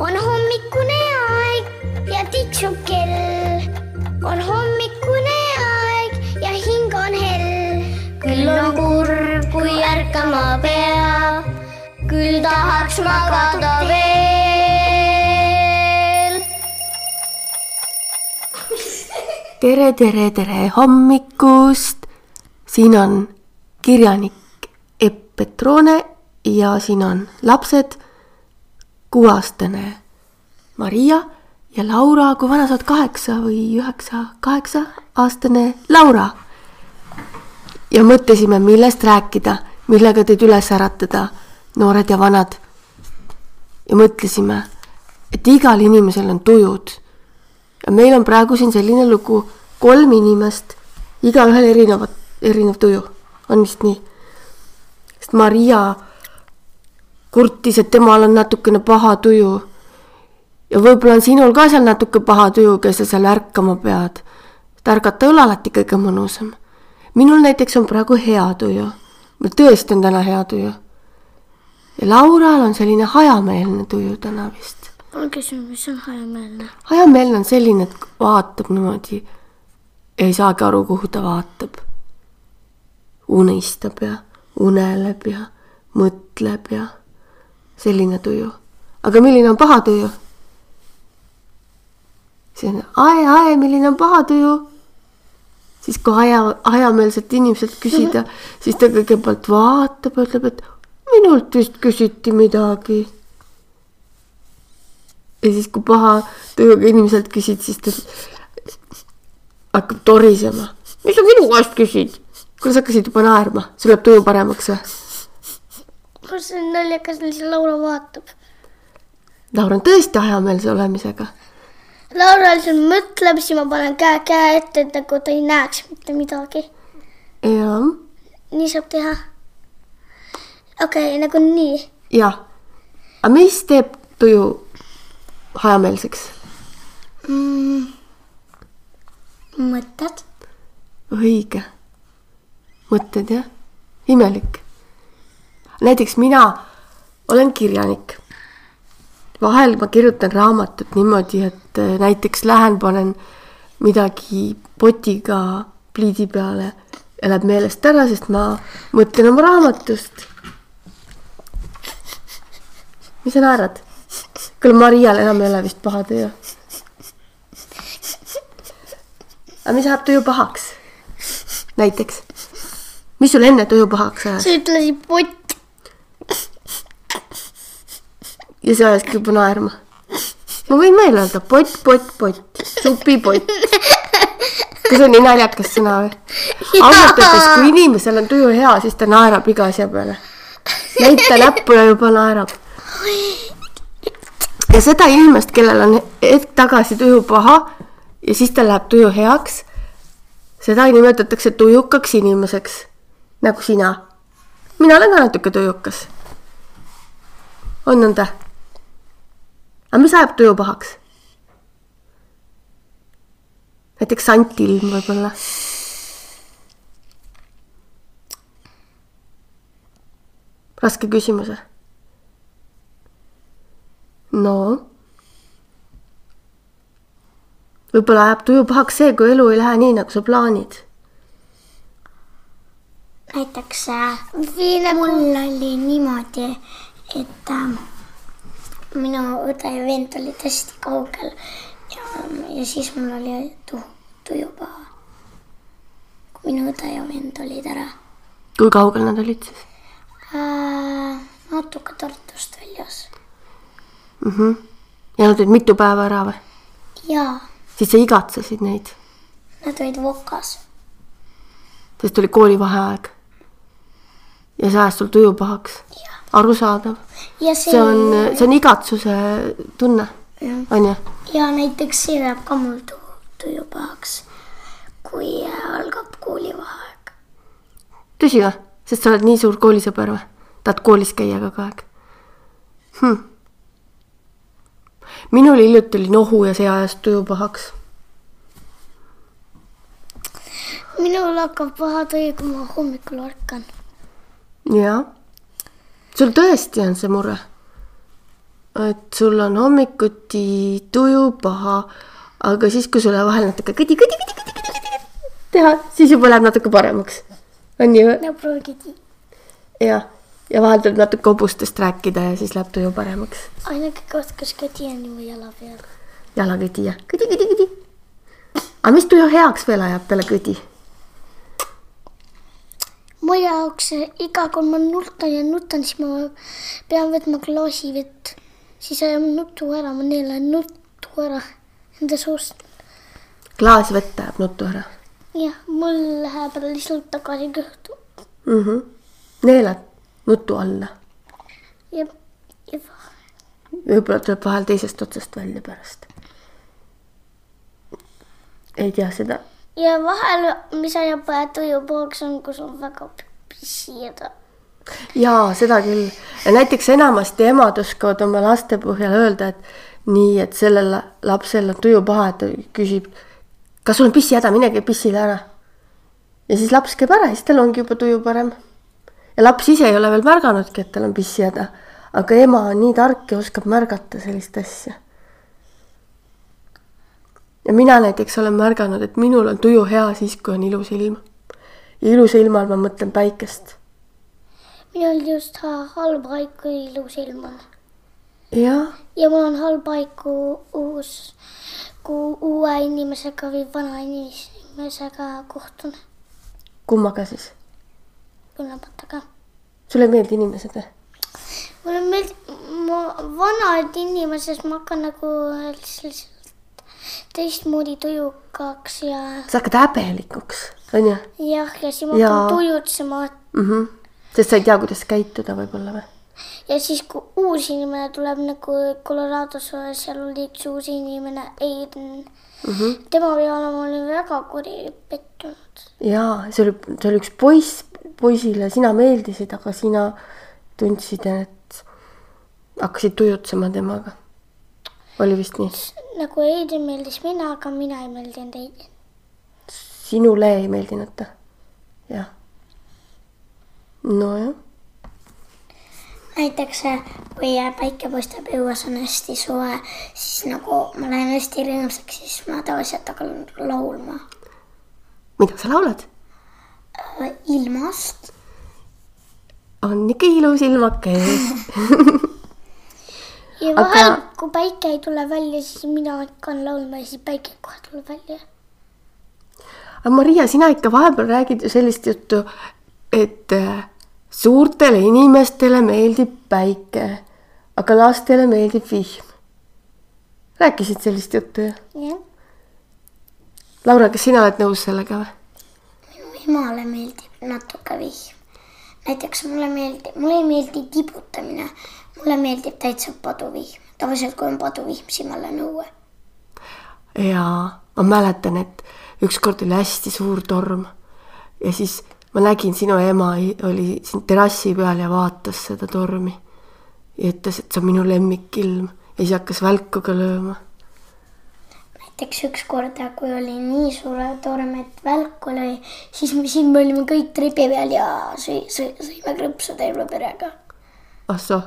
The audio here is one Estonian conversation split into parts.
on hommikune aeg ja tiksub kell. on hommikune aeg ja hing on hell. küll on kurb, kui ärkama peab, küll tahaks magada veel. tere, tere, tere hommikust. siin on kirjanik Epp Petrone ja siin on lapsed, kuueaastane Maria ja Laura, kui vana sa oled, kaheksa või üheksa, kaheksa aastane Laura. ja mõtlesime, millest rääkida, millega teid üles äratada, noored ja vanad. ja mõtlesime, et igal inimesel on tujud. ja meil on praegu siin selline lugu, kolm inimest, igaühel erinevat, erinev tuju, on vist nii? sest Maria kurtis, et temal on natukene paha tuju. ja võib-olla on sinul ka seal natuke paha tuju, kes sa seal ärkama pead. sest ärgata ole alati kõige mõnusam. minul näiteks on praegu hea tuju. mul tõesti on täna hea tuju. ja Laural on selline hajameelne tuju täna vist. ma küsin, mis on hajameelne? hajameelne on selline, et vaatab niimoodi ja ei saagi aru, kuhu ta vaatab. unistab ja uneleb ja mõtleb ja selline tuju. aga milline on paha tuju? see on ae, ae, milline on paha tuju? siis kui aja, ajameelselt inimeselt küsida, siis ta kõigepealt vaatab ja ütleb, et minult vist küsiti midagi. ja siis, kui paha tujuga inimeselt küsid, siis ta hakkab torisema. mis sa minu käest küsid? kuule, sa hakkasid juba naerma, sul läheb tuju paremaks või? Kas see naljakas, Laura vaatab. Laura on tõesti hajameelse olemisega. Laura lihtsalt mõtleb, siis ma panen käe käe ette, et nagu ta ei näeks mitte midagi. jah, nii saab teha. okei okay,, nagu nii. jah. aga mis teeb tuju hajameelseks? mm,. mõtted. õige. mõtted jah, imelik. Näiteks mina olen kirjanik. vahel ma kirjutan raamatut niimoodi, et eh, näiteks lähen, panen midagi potiga pliidi peale ja läheb meelest ära, sest ma mõtlen oma raamatust. mis sa naerad? kuule, Marial enam ei ole vist paha tuju. aga mis ajab tuju pahaks? näiteks, mis sul enne tuju pahaks ajas sa ütlesid pott. Ja see ajaski juba naerma? ma võin veel öelda pott, pott, pott, supipott. kas see on nii naljakas sõna või? ausalt öeldes, kui inimesel on tuju hea, siis ta naerab iga asja peale. näita näppu ja juba naerab. ja seda inimest, kellel on hetk tagasi tuju paha ja siis tal läheb tuju heaks, seda nimetatakse tujukaks inimeseks, nagu sina. mina olen ka natuke tujukas. on nõnda? Aga mis ajab tuju pahaks? näiteks santilm võib-olla. raske küsimus või? no. võib-olla ajab tuju pahaks see, kui elu ei lähe nii, nagu sa plaanid. näiteks äh, mul oli niimoodi, et äh, minu õde ja vend olid hästi kaugel ja, ja siis mul oli tu, tuju paha. minu õde ja vend olid ära kui kaugel nad olid siis äh,, natuke Tartust väljas mm? -hmm. ja nad olid mitu päeva ära või? ja siis sa igatsesid neid, nad olid Vokas. sest oli koolivaheaeg. ja see ajas sul tuju pahaks. arusaadav, see, see on, see on igatsuse tunne, on ju? ja näiteks see läheb ka mul tu, tuju pahaks, kui äh, algab koolivaheaeg. tõsi või? sest sa oled nii suur koolisõber või? tahad koolis käia kogu aeg hm.? minul hiljuti oli nohu ja see ajas tuju pahaks. minul hakkab paha tuju, kui ma hommikul ärkan. jah. Sul tõesti on see mure? et sul on hommikuti tuju paha, aga siis, kui sulle vahel natuke kõdi, kõdi, kõdi, kõdi, kõdi, kõdi teha, siis juba läheb natuke paremaks. on ju? no proovige. jah, ja vahel tuleb natuke hobustest rääkida ja siis läheb tuju paremaks. ainuke koht, kus kõdi on ju jala peal. jalakõdi ja kõdi, kõdi, kõdi. aga mis tuju heaks veel ajab peale kõdi? Mu jaoks iga kord ma nutan ja nutan, siis ma pean võtma klaasi vett, siis ajab nutu ära, ma neelan nutu ära enda suust. klaas vett ajab nutu ära jah, mul läheb lihtsalt tagasi kõhtu mm. -hmm. neelad nutu alla, ja, ja võib-olla tuleb vahel teisest otsast välja pärast. ei tea seda. Ja vahel, mis ajab tuju puhaks on, kus on väga pissida. jaa, seda küll. näiteks enamasti emad oskavad oma laste põhjal öelda, et nii, et sellel lapsel on tuju paha, et ta küsib, kas sul on pissihäda, mine käi pissile ära. ja siis laps käib ära ja siis tal ongi juba tuju parem. ja laps ise ei ole veel märganudki, et tal on pissihäda, aga ema on nii tark ja oskab märgata sellist asja. Ja mina näiteks olen märganud, et minul on tuju hea siis, kui on ilus ilm. ja ilusa ilma all ma mõtlen päikest minul just ha- halb aeg, kui ilus ilm on. jah, ja mul on halb aeg, kui uus, kui uue inimesega või vana inimesega kohtun kummaga siis? mõlemaga. sulle ei meeldi inimesed või? mulle meeldib, ma vanad inimesed, ma hakkan nagu lihtsalt teistmoodi tujukaks ja sa hakkad häbelikuks, onju jah, ja siis ma hakkan tujutsema mm. -hmm. sest sa ei tea, kuidas käituda võib-olla või? ja siis, kui uus inimene tuleb nagu Colorados, seal oli üks uus inimene, Aiden mm. -hmm. tema peale ma olin väga kuri pettunud. jaa, see oli, see oli üks poiss, poisile sina meeldisid, aga sina tundsid, et hakkasid tujutsema temaga. Oli vist nii? nagu Aiden meeldis mina, aga mina ei meeldinud Aiden. sinule ei meeldinud ta? jah. nojah, näiteks äh, kui äh, päike paistab õues on hästi soe, siis nagu ma lähen hästi rõõmsaks, siis ma tavaliselt hakkan laulma mida sa laulad? äh, ilmast. on ikka ilus ilmake. ja Aga- vahel, kui päike ei tule välja, siis mina hakkan laulma ja siis päike kohe tuleb välja. aga Maria, sina ikka vahepeal räägid ju sellist juttu, et äh, suurtele inimestele meeldib päike, aga lastele meeldib vihm. rääkisid sellist juttu ju? jah, Laura, kas sina oled nõus sellega või? minu emale meeldib natuke vihm. Näiteks mulle meeldib, mulle ei meeldi tibutamine, mulle meeldib täitsa paduvihm. tavaliselt, kui on paduvihm, siis ma lähen õue. jaa, ma mäletan, et ükskord oli hästi suur torm ja siis ma nägin, sinu ema oli siin terrassi peal ja vaatas seda tormi ja ütles, et see on minu lemmikilm ja siis hakkas välku ka lööma. Näiteks ükskord, kui oli nii suur torm, et välku lõi, siis, siis me olime kõik trepi peal ja sõi, sõi, sõime krõpsu terve perega. ahsoo,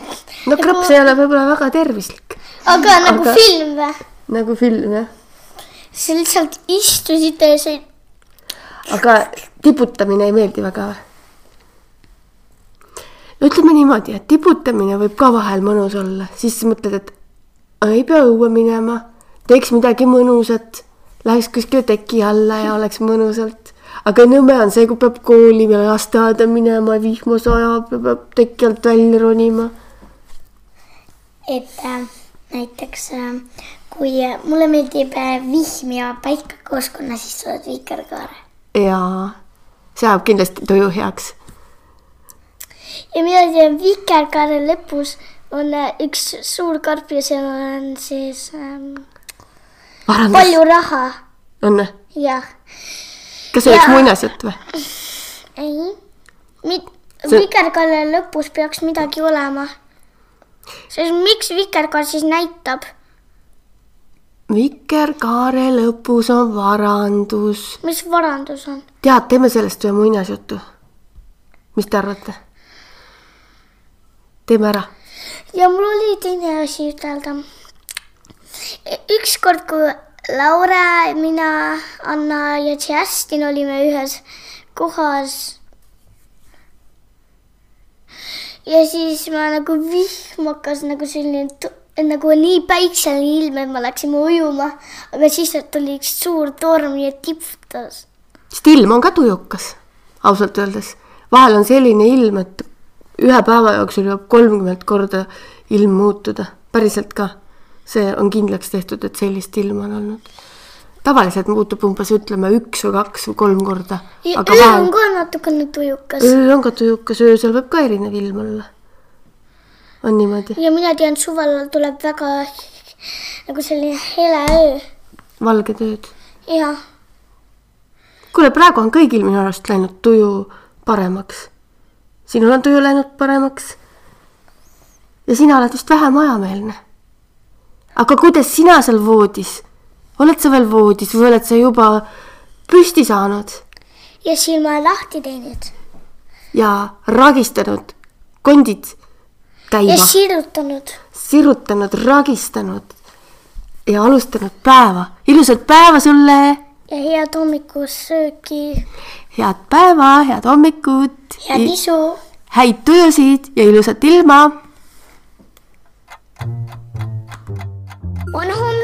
no krõps ei ole võib-olla väga tervislik, aga nagu Aga- film või? nagu film jah, sa lihtsalt istusite ja sõid. aga tiputamine ei meeldi väga või? no ütleme niimoodi, et tiputamine võib ka vahel mõnus olla, siis mõtled, et ei pea õue minema, teeks midagi mõnusat, läheks kuskile teki alla ja oleks mõnusalt. aga nõme on see, kui peab kooli või lasteaeda minema vihma sajab ja peab teki alt välja ronima. et äh, näiteks äh, kui äh, mulle meeldib äh, vihm ja päike koos, siis sa oled vikerkaare. jaa, see ajab kindlasti tuju heaks. ja mina tean, vikerkaare lõpus on äh, üks suur karp ja seal on siis ähm, varandus palju raha. on või? jah, kas see oleks Jaa. muinasjutt või? ei, See- vikerkaare lõpus peaks midagi olema. sest miks vikerkaar siis näitab? vikerkaare lõpus on varandus. mis varandus on? tead, teeme sellest ühe muinasjutu. mis te arvate? teeme ära. ja mul oli teine asi ütelda. Ükskord, kui Laura, mina, Anna ja Justin olime ühes kohas. ja siis ma nagu vihm hakkas nagu selline nagu nii päikseline ilm, et me läksime ujuma, aga siis tuli üks suur torm ja tiputas. sest ilm on ka tujukas, ausalt öeldes. vahel on selline ilm, et ühe päeva jooksul jõuab kolmkümmend korda ilm muutuda, päriselt ka. See on kindlaks tehtud, et sellist ilma on olnud. tavaliselt muutub umbes ütleme üks või kaks või kolm korda. öö vahel... on ka natukene tujukas. öö on ka tujukas, öösel võib ka erinev ilm olla on niimoodi? ja mina tean, suvel tuleb väga nagu selline hele öö. valged ööd? jah. kuule, praegu on kõigil minu arust läinud tuju paremaks. sinul on tuju läinud paremaks. ja sina oled vist vähem ajameelne. Aga kuidas sina seal voodis, oled sa veel voodis või oled sa juba püsti saanud? ja silma lahti teinud. ja ragistanud kondid käima. ja sirutanud. sirutanud, ragistanud ja alustanud päeva. ilusat päeva sulle. ja head hommikusööki. head päeva, head hommikut. head isu. häid tujusid ja ilusat ilma. on